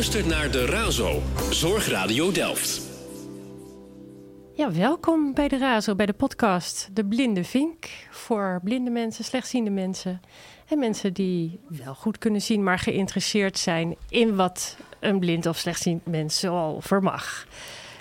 luistert naar de RAZO, Zorgradio Delft. Ja, welkom bij de RAZO, bij de podcast De Blinde Vink. Voor blinde mensen, slechtziende mensen en mensen die wel goed kunnen zien, maar geïnteresseerd zijn in wat een blind of slechtziend mens zoal vermag.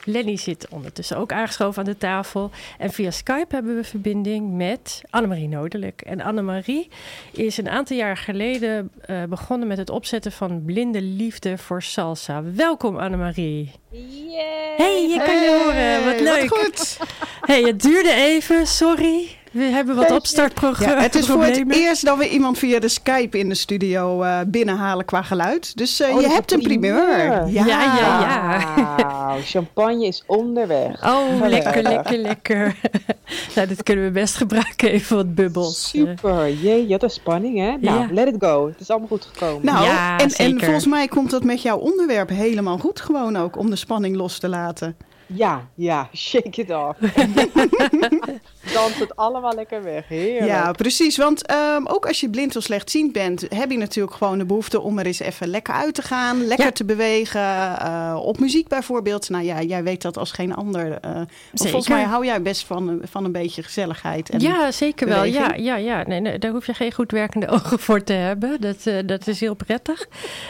Lenny zit ondertussen ook aangeschoven aan de tafel. En via Skype hebben we verbinding met Annemarie Nodelijk. En Annemarie is een aantal jaar geleden uh, begonnen met het opzetten van Blinde Liefde voor Salsa. Welkom Annemarie. Yay. Hey, je kan je horen. Wat leuk. Wat goed. Hey, het duurde even, sorry. We hebben wat opstartprogramma. Ja, het is voor het eerst dat we iemand via de Skype in de studio uh, binnenhalen qua geluid. Dus uh, oh, je hebt een primeur. Ja, ja, ja. ja. Wow, champagne is onderweg. Oh, lekker, lekker, lekker. nou, dit kunnen we best gebruiken, even wat bubbels. Super, jee, je had een spanning, hè? Nou, ja. let it go. Het is allemaal goed gekomen. Nou, ja, en, en volgens mij komt dat met jouw onderwerp helemaal goed gewoon ook, om de spanning los te laten. Ja, ja, shake it off. Dans het allemaal lekker weg. Heerlijk. Ja, precies. Want um, ook als je blind of slechtziend bent, heb je natuurlijk gewoon de behoefte om er eens even lekker uit te gaan, lekker ja. te bewegen. Uh, op muziek bijvoorbeeld. Nou ja, jij weet dat als geen ander. Uh, volgens mij hou jij best van, van een beetje gezelligheid. En ja, zeker beweging. wel. Ja, ja, ja. Nee, nee, daar hoef je geen goed werkende ogen voor te hebben. Dat, uh, dat is heel prettig.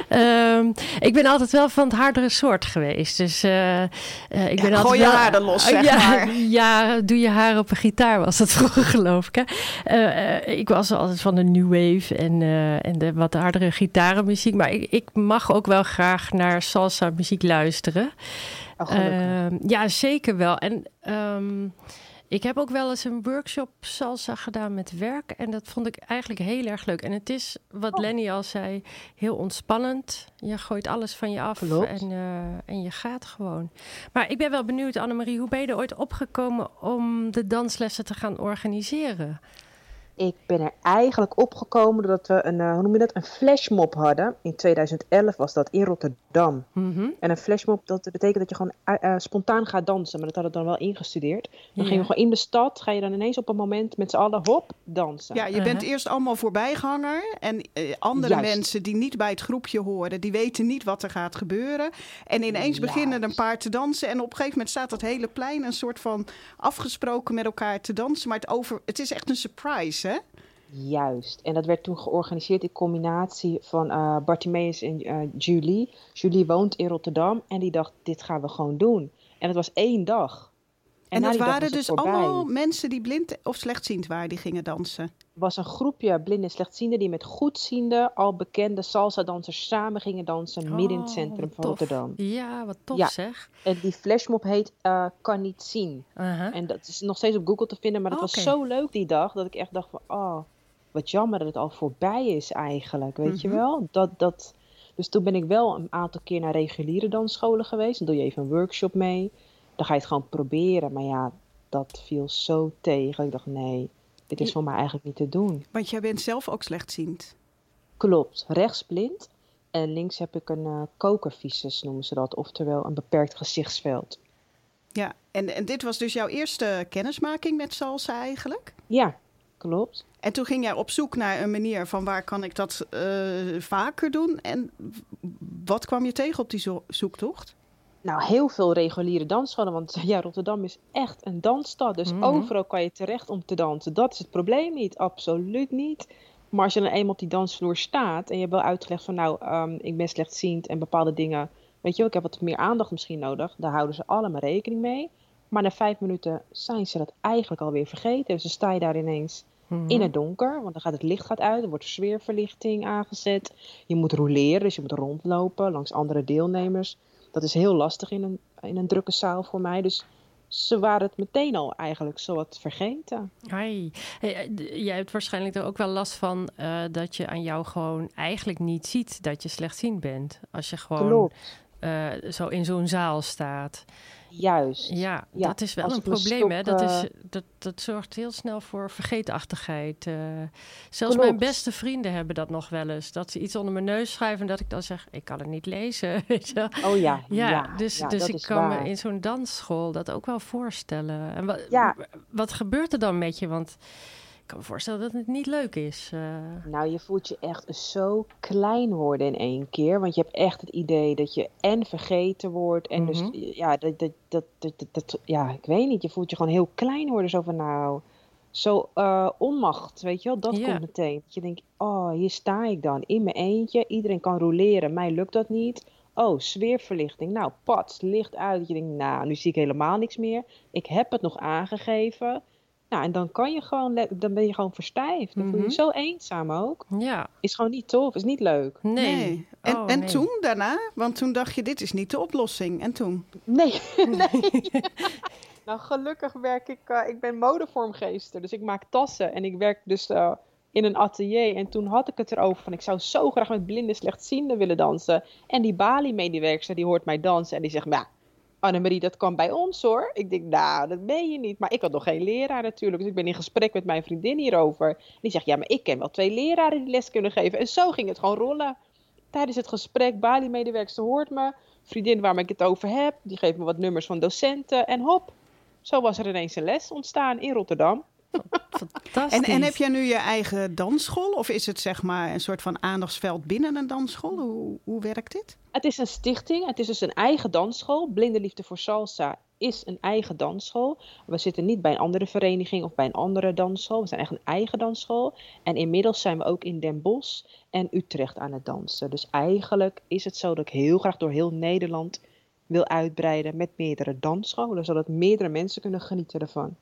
um, ik ben altijd wel van het hardere soort geweest. Dus ik ben ja, altijd gooi je wel, haren los, zeg ja, maar. Ja, doe je haar op een gitaar was dat vroeger, geloof ik. Hè? Uh, ik was altijd van de new wave en, uh, en de wat hardere gitarenmuziek. Maar ik, ik, mag ook wel graag naar salsa muziek luisteren. Oh, uh, ja, zeker wel. En um, ik heb ook wel eens een workshop salsa gedaan met werk. En dat vond ik eigenlijk heel erg leuk. En het is, wat oh. Lenny al zei, heel ontspannend. Je gooit alles van je af en, uh, en je gaat gewoon. Maar ik ben wel benieuwd, Annemarie, hoe ben je er ooit opgekomen om de danslessen te gaan organiseren? Ik ben er eigenlijk opgekomen doordat we een, uh, hoe noem je dat, een flashmob hadden. In 2011 was dat in Rotterdam. Mm -hmm. En een flashmob, dat betekent dat je gewoon uh, spontaan gaat dansen. Maar dat hadden we dan wel ingestudeerd. Dan ja. gingen we gewoon in de stad, ga je dan ineens op een moment met z'n allen hop dansen. Ja, je uh -huh. bent eerst allemaal voorbijganger. En uh, andere Juist. mensen die niet bij het groepje horen, die weten niet wat er gaat gebeuren. En ineens Juist. beginnen een paar te dansen. En op een gegeven moment staat dat hele plein een soort van afgesproken met elkaar te dansen. Maar het, over, het is echt een surprise, hè? Juist. En dat werd toen georganiseerd in combinatie van uh, Bartimeus en uh, Julie. Julie woont in Rotterdam en die dacht, dit gaan we gewoon doen. En het was één dag. En, dat waren dus allemaal mensen die blind of slechtziend waren, die gingen dansen? Het was een groepje blinde en slechtzienden die met goedziende, al bekende salsa-dansers samen gingen dansen oh, midden in het centrum van tof. Rotterdam. Ja, wat tof ja. zeg. En die flashmob heet uh, Kan Niet Zien. Uh -huh. En dat is nog steeds op Google te vinden, maar dat oh, was zo leuk die dag, dat ik echt dacht van, oh, wat jammer dat het al voorbij is eigenlijk, weet Mhm. mm -hmm. je wel? Dat, dat, dus toen ben ik wel een aantal keer naar reguliere dansscholen geweest. Dan doe je even een workshop mee. Dan ga je het gewoon proberen. Maar ja, dat viel zo tegen. Ik dacht, nee, dit is voor mij eigenlijk niet te doen. Want jij bent zelf ook slechtziend. Klopt, rechtsblind. En links heb ik een uh, kokervisus, noemen ze dat. Oftewel een beperkt gezichtsveld. Ja, en, en dit was dus jouw eerste kennismaking met salsa eigenlijk? Ja, klopt. En toen ging jij op zoek naar een manier van waar kan ik dat uh, vaker doen? En wat kwam je tegen op die zo zoektocht? Nou, heel veel reguliere dansscholen. Want ja, Rotterdam is echt een dansstad. Dus Mhm. mm -hmm. overal kan je terecht om te dansen. Dat is het probleem niet. Absoluut niet. Maar als je dan eenmaal op die dansvloer staat en je hebt wel uitgelegd van nou, um, ik ben slechtziend en bepaalde dingen, weet je wel, ik heb wat meer aandacht misschien nodig, daar houden ze allemaal rekening mee. Maar na vijf minuten zijn ze dat eigenlijk alweer vergeten. Dus dan sta je daar ineens mm -hmm. in het donker, want dan gaat het licht gaat uit, er wordt sfeerverlichting aangezet. Je moet roleren, dus je moet rondlopen langs andere deelnemers. Dat is heel lastig in een, in een drukke zaal voor mij. Dus ze waren het meteen al eigenlijk zo wat vergeten. Hey. Hey, jij hebt waarschijnlijk er ook wel last van uh, dat je aan jou gewoon eigenlijk niet ziet dat je slechtziend bent. Als je gewoon uh, zo in zo'n zaal staat. Juist. Ja, ja, dat is wel een probleem. Stok, hè? Dat, is, dat, dat zorgt heel snel voor vergeetachtigheid. Uh, zelfs Klopt. mijn beste vrienden hebben dat nog wel eens. Dat ze iets onder mijn neus schrijven en dat ik dan zeg, ik kan het niet lezen. Weet je? Oh ja. Ja, ja dus, ja, dus ik kan waar. me in zo'n dansschool dat ook wel voorstellen. En wat, ja. wat gebeurt er dan met je? Want kan me voorstellen dat het niet leuk is. Uh... Nou, je voelt je echt zo klein worden in één keer. Want je hebt echt het idee dat je en vergeten wordt. En dus, Mhm. ja, dat, dat, dat, dat, ja, ik weet niet. Je voelt je gewoon heel klein worden. Zo van, nou, zo eh, onmacht, weet je wel. Dat Ja. komt meteen. Dat je denkt, oh, hier sta ik dan in mijn eentje. Iedereen kan roleren, mij lukt dat niet. Oh, sfeerverlichting. Nou, pats, licht uit. Dat je denkt, nou, nu zie ik helemaal niks meer. Ik heb het nog aangegeven. Nou, en dan kan je gewoon, dan ben je gewoon verstijfd. Dan voel je je Mhm. zo eenzaam ook. Ja, Is gewoon niet tof, is niet leuk. nee. En, Oh, en nee. toen daarna? Want toen dacht je, dit is niet de oplossing. En toen? Nee, nee. nou, gelukkig werk ik, eh, ik ben modevormgeester, dus ik maak tassen en ik werk dus eh, in een atelier. En toen had ik het erover van, ik zou zo graag met blinde slechtzienden willen dansen. En die Bali-medewerkster, die hoort mij dansen en die zegt, nou, Annemarie, dat kan bij ons hoor. Ik denk, nou, dat ben je niet. Maar ik had nog geen leraar natuurlijk, dus ik ben in gesprek met mijn vriendin hierover. Die zegt, ja, maar ik ken wel twee leraren die les kunnen geven. En zo ging het gewoon rollen. Tijdens het gesprek, Bali-medewerkster hoort me. Vriendin waar ik het over heb, die geeft me wat nummers van docenten. En hop, zo was er ineens een les ontstaan in Rotterdam. Fantastisch. En, en heb jij nu je eigen dansschool? Of is het zeg maar een soort van aandachtsveld binnen een dansschool? Hoe, hoe werkt dit? Het is een stichting, het is dus een eigen dansschool. Blinde Liefde voor Salsa is een eigen dansschool. We zitten niet bij een andere vereniging of bij een andere dansschool. We zijn echt een eigen dansschool. En inmiddels zijn we ook in Den Bosch en Utrecht aan het dansen. Dus eigenlijk is het zo dat ik heel graag door heel Nederland wil uitbreiden met meerdere dansscholen. Zodat meerdere mensen kunnen genieten ervan.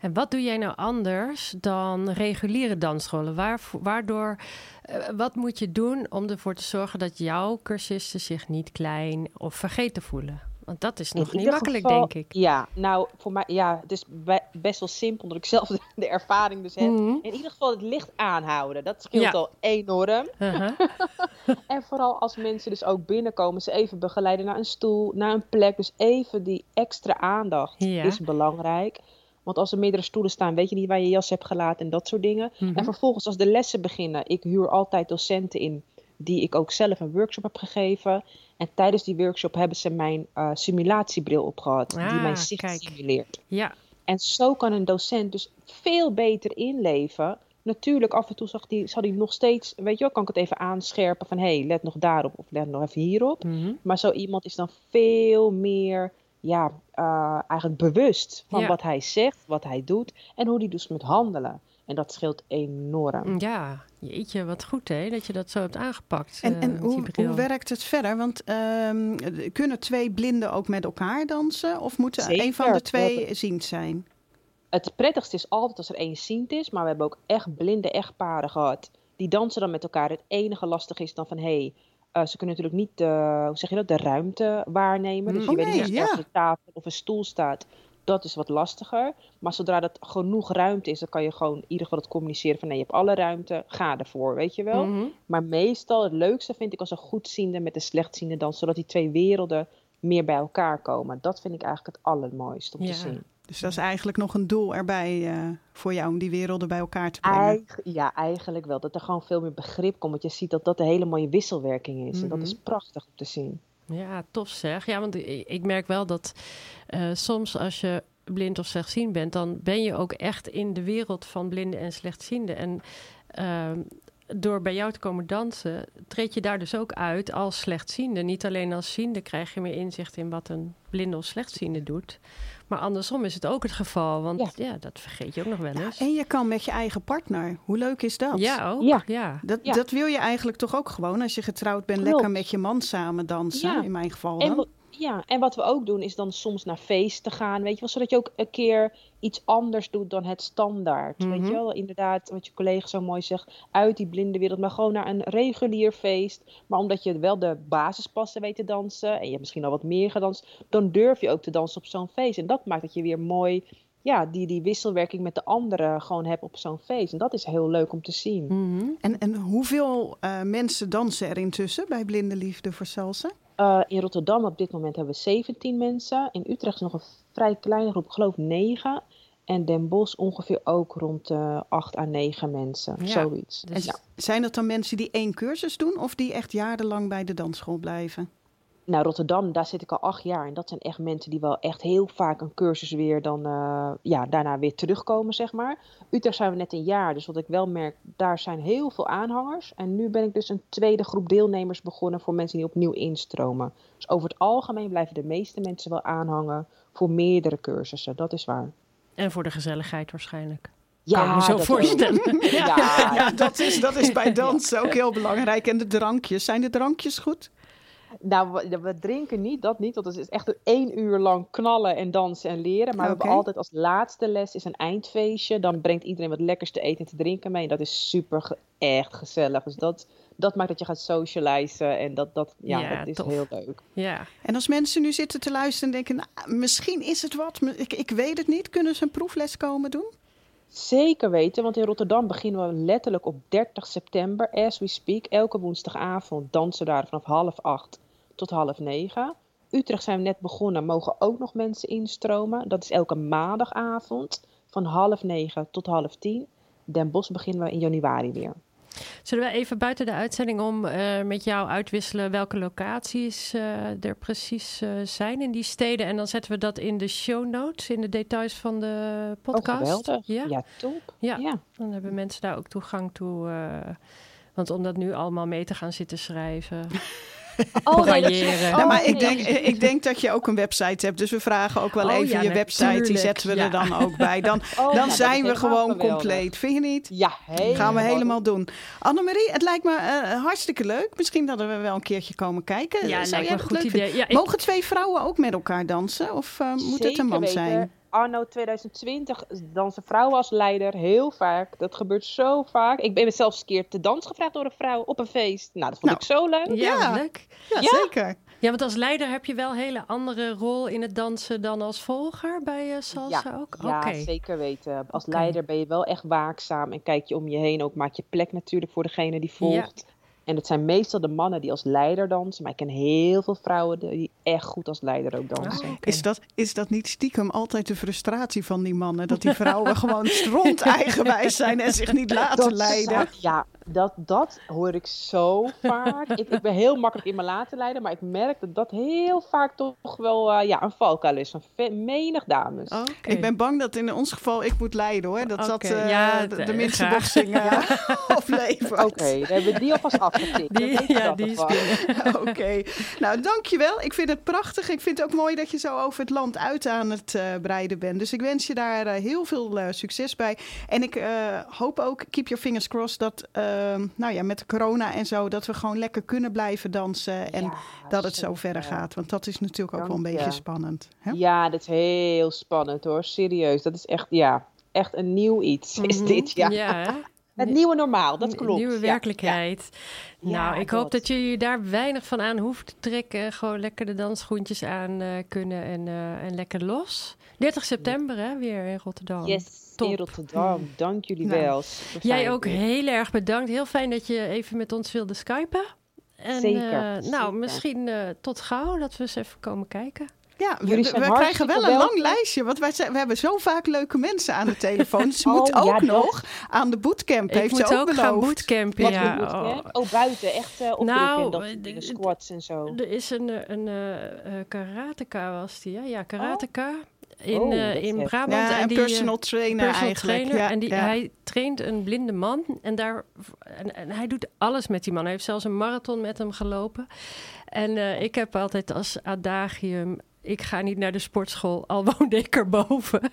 En wat doe jij nou anders dan reguliere dansscholen? Waar, waardoor, eh, wat moet je doen om ervoor te zorgen dat jouw cursisten zich niet klein of vergeten voelen? Want dat is nog niet makkelijk, geval- denk ik. Ja, nou, voor mij, ja, het is be- best wel simpel, omdat ik zelf de, de ervaring dus heb. Mhm. In ieder geval het licht aanhouden, dat scheelt Ja. al enorm. Uh-huh. En vooral als mensen dus ook binnenkomen, ze even begeleiden naar een stoel, naar een plek. Dus even die extra aandacht Ja. is belangrijk. Want als er meerdere stoelen staan, weet je niet waar je jas hebt gelaten en dat soort dingen. Mhm. En vervolgens als de lessen beginnen, ik huur altijd docenten in die ik ook zelf een workshop heb gegeven. En tijdens die workshop hebben ze mijn eh, simulatiebril opgehad, die Ah, mijn zicht kijk. simuleert. Ja, En zo kan een docent dus veel beter inleven. Natuurlijk, af en toe zag die, zal hij nog steeds, weet je wel, kan ik het even aanscherpen van hé, hey, let nog daarop of let nog even hierop. Mhm. Maar zo iemand is dan veel meer, ja, eh, eigenlijk bewust van Ja. wat hij zegt, wat hij doet en hoe hij dus moet handelen. En dat scheelt enorm. ja. Jeetje, wat goed hè, dat je dat zo hebt aangepakt. En, eh, en die hoe, hoe werkt het verder? Want ehm, kunnen twee blinden ook met elkaar dansen? Of moet er Zeker. een van de We twee hebben- ziend zijn? Het prettigste is altijd als er één ziend is, maar we hebben ook echt blinde echtparen gehad. Die dansen dan met elkaar. Het enige lastig is dan van, hé, hey, eh, ze kunnen natuurlijk niet, de, hoe zeg je dat, de ruimte waarnemen. Dus je Oh, weet nee, niet er ja. een tafel of een stoel staat. Dat is wat lastiger. Maar zodra dat genoeg ruimte is, dan kan je gewoon in ieder geval het communiceren van, nee, je hebt alle ruimte, ga ervoor, weet je wel. Mhm. Maar meestal, het leukste vind ik als een goedziende met een slechtziende dans, zodat die twee werelden meer bij elkaar komen. Dat vind ik eigenlijk het allermooiste om Ja. te zien. Dus dat is eigenlijk nog een doel erbij eh, voor jou om die werelden bij elkaar te brengen. Eigen- ja, eigenlijk wel. Dat er gewoon veel meer begrip komt. Want je ziet dat dat een hele mooie wisselwerking is. En dat Mhm. is prachtig om te zien. Ja, tof zeg. Ja, want ik, ik merk wel dat eh, soms als je blind of slechtziend bent, dan ben je ook echt in de wereld van blinden en slechtzienden. En ehm, door bij jou te komen dansen, treed je daar dus ook uit als slechtziende. Niet alleen als ziende krijg je meer inzicht in wat een blinde of slechtziende doet. Maar andersom is het ook het geval, want ja, dat vergeet je ook nog wel eens. En je kan met je eigen partner. Hoe leuk is dat? Ja, ook. Ja. Ja. Dat, Ja. dat wil je eigenlijk toch ook gewoon als je getrouwd bent, Klopt. lekker met je man samen dansen. Ja. In mijn geval dan. Ja, en wat we ook doen is dan soms naar feesten gaan. Weet je wel, zodat je ook een keer iets anders doet dan het standaard. Weet Mhm. je wel, inderdaad, wat je collega zo mooi zegt, uit die blinde wereld. Maar gewoon naar een regulier feest. Maar omdat je wel de basispassen weet te dansen. En je hebt misschien al wat meer gedanst. Dan durf je ook te dansen op zo'n feest. En dat maakt dat je weer mooi ja, die, die wisselwerking met de anderen gewoon hebt op zo'n feest. En dat is heel leuk om te zien. Mhm. En, en hoeveel eh, mensen dansen er intussen bij Blinde Liefde voor Salsa? Uh, in Rotterdam op dit moment hebben we 17 mensen. In Utrecht is nog een vrij kleine groep, ik geloof 9. En Den Bosch ongeveer ook rond uh, 8 à 9 mensen, Ja, zoiets. dus- ja. Zijn dat dan mensen die één cursus doen of die echt jarenlang bij de dansschool blijven? Nou, Rotterdam, daar zit ik al acht jaar. En dat zijn echt mensen die wel echt heel vaak een cursus weer dan, uh, ja, daarna weer terugkomen, zeg maar. Utrecht zijn we net een jaar, dus wat ik wel merk, daar zijn heel veel aanhangers. En nu ben ik dus een tweede groep deelnemers begonnen voor mensen die opnieuw instromen. Dus over het algemeen blijven de meeste mensen wel aanhangen voor meerdere cursussen, dat is waar. En voor de gezelligheid waarschijnlijk. Ja, kan me zo voorstellen. ja, dat, is, dat is bij dansen ook heel belangrijk. En de drankjes, zijn de drankjes goed? Nou, we, we, drinken niet, dat niet. Want het is echt één uur lang knallen en dansen en leren. Maar we hebben altijd als laatste les is een eindfeestje. Dan brengt iedereen wat lekkers te eten en te drinken mee. En dat is super, echt gezellig. Dus dat, dat maakt dat je gaat socializen. En dat, dat, ja, dat is heel leuk. Ja. En als mensen nu zitten te luisteren en denken... Nou, misschien is het wat, ik, ik weet het niet. Kunnen ze een proefles komen doen? Zeker weten, want in Rotterdam beginnen we letterlijk op 30 september, as we speak. Elke woensdagavond dansen daar vanaf half acht tot half negen. Utrecht zijn we net begonnen, mogen ook nog mensen instromen. Dat is elke maandagavond van half negen tot half tien. Den Bosch beginnen we in januari weer. Zullen we even buiten de uitzending om uh, met jou uitwisselen welke locaties uh, er precies uh, zijn in die steden? En dan zetten we dat in de show notes, in de details van de podcast. Oh, ja? ja, top. Ja. ja. dan hebben mensen daar ook toegang toe. want om dat nu allemaal mee te gaan zitten schrijven. Oh, nee, oh, maar ik denk, ik denk dat je ook een website hebt. Dus we vragen ook wel oh, even ja, je website. Die zetten we er dan ook bij. Dan, oh, dan zijn we gewoon compleet. Vind je niet? Ja, helemaal. Gaan we helemaal doen. Annemarie, het lijkt me uh, hartstikke leuk. Misschien dat we wel een keertje komen kijken. Ja, lijkt me een goed idee. Ja, Mogen twee vrouwen ook met elkaar dansen? Of uh, moet het een man weten. zijn? Arno 2020 dansen vrouwen als leider heel vaak. Dat gebeurt zo vaak. Ik ben zelfs een keer te dans gevraagd door een vrouw op een feest. Nou, dat vond nou, ik zo leuk. Ja, ja. leuk. Ja, ja, zeker. Ja, want als leider heb je wel een hele andere rol in het dansen dan als volger bij uh, salsa ja, ook? Ja, zeker weten. Als leider ben je wel echt waakzaam en kijk je om je heen ook. Maak je plek natuurlijk voor degene die volgt. En het zijn meestal de mannen die als leider dansen. Maar ik ken heel veel vrouwen die echt goed als leider ook dansen. Oh, is, dat, is dat niet stiekem altijd de frustratie van die mannen? Dat die vrouwen gewoon stront eigenwijs zijn en zich niet laten leiden? Ja, dat, dat hoor ik zo vaak. ik, ik, ben heel makkelijk in me laten leiden, maar ik merk dat dat heel vaak toch wel uh, ja, een valkuil is van menig dames. Okay. Ik ben bang dat in ons geval ik moet leiden hoor. Dat dat uh, ja, de, de minste boxing uh, oplevert. Oké, okay, dan hebben we die alvast afgetikt. Die, ja, die is Oké, okay. nou dankjewel. Ik vind het prachtig. Ik vind het ook mooi dat je zo over het land uit aan het uh, breiden bent. Dus ik wens je daar heel veel succes bij. En ik hoop ook, keep your fingers crossed, dat nou ja, met de corona en zo, dat we gewoon lekker kunnen blijven dansen. En dat het zo verder gaat. Want dat is natuurlijk ook wel een beetje spannend. Hè? Ja, dat is heel spannend hoor. Serieus. Dat is echt, ja, echt een nieuw iets is mhm. dit. Ja. ja Het nieuwe normaal, dat klopt. Nieuwe werkelijkheid. nou, ik hoop dat jullie daar weinig van aan hoeven te trekken. Gewoon lekker de dansschoentjes aan uh, kunnen en, uh, en lekker los. 30 september hè, weer in Rotterdam. Yes. Top. in Rotterdam. Dank jullie nou, wel. Jij ook heel erg bedankt. Heel fijn dat je even met ons wilde skypen. En, zeker. Uh, nou, misschien tot gauw dat we eens even komen kijken. Ja, we, we krijgen wel een lang lijstje. Want wij zijn, we hebben zo vaak leuke mensen aan de telefoon. Ze oh, moet ook ja, nog aan de bootcamp. Ik heeft moet ze ook, ook gaan bootcampen. Ja. Oh. oh. buiten. Echt uh, nou, dat, dingen, squats en zo. Er is een, een uh, karateka was die. Ja, ja karateka. Oh in, oh, uh, in Brabant. Ja, en een personal trainer personal eigenlijk. Trainer, en die, hij traint een blinde man. En, daar, en, en, hij doet alles met die man. Hij heeft zelfs een marathon met hem gelopen. En uh, ik heb altijd als adagium... Ik ga niet naar de sportschool, al woonde ik erboven.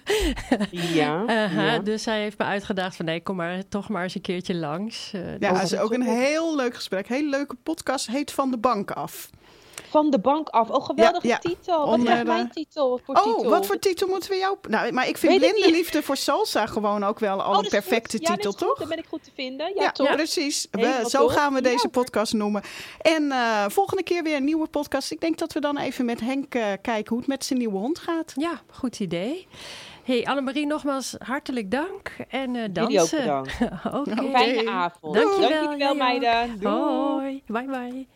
Ja, uh, ja. Dus hij heeft me uitgedaagd van... nee, kom maar toch maar eens een keertje langs. ja, dat is ook een heel leuk gesprek. Heel leuke podcast. Heet Van de Bank Af. Van de bank af. Oh, geweldige titel. Wat is mijn titel? Voor oh, wat voor titel moeten we jou... Nou, maar ik vind Blinde Liefde voor Salsa gewoon ook wel al oh, een perfecte ja, titel, toch? Dan ben ik goed te vinden. Ja, ja precies. We, zo gaan we deze podcast noemen. En uh, volgende keer weer een nieuwe podcast. Ik denk dat we dan even met Henk uh, kijken hoe het met zijn nieuwe hond gaat. Ja, goed idee. Hey Annemarie, nogmaals hartelijk dank. En uh, dansen. Jullie ook bedankt. okay. Fijne avond. Dankjewel, Dankjewel meiden. Doei. Hoi. Bye bye.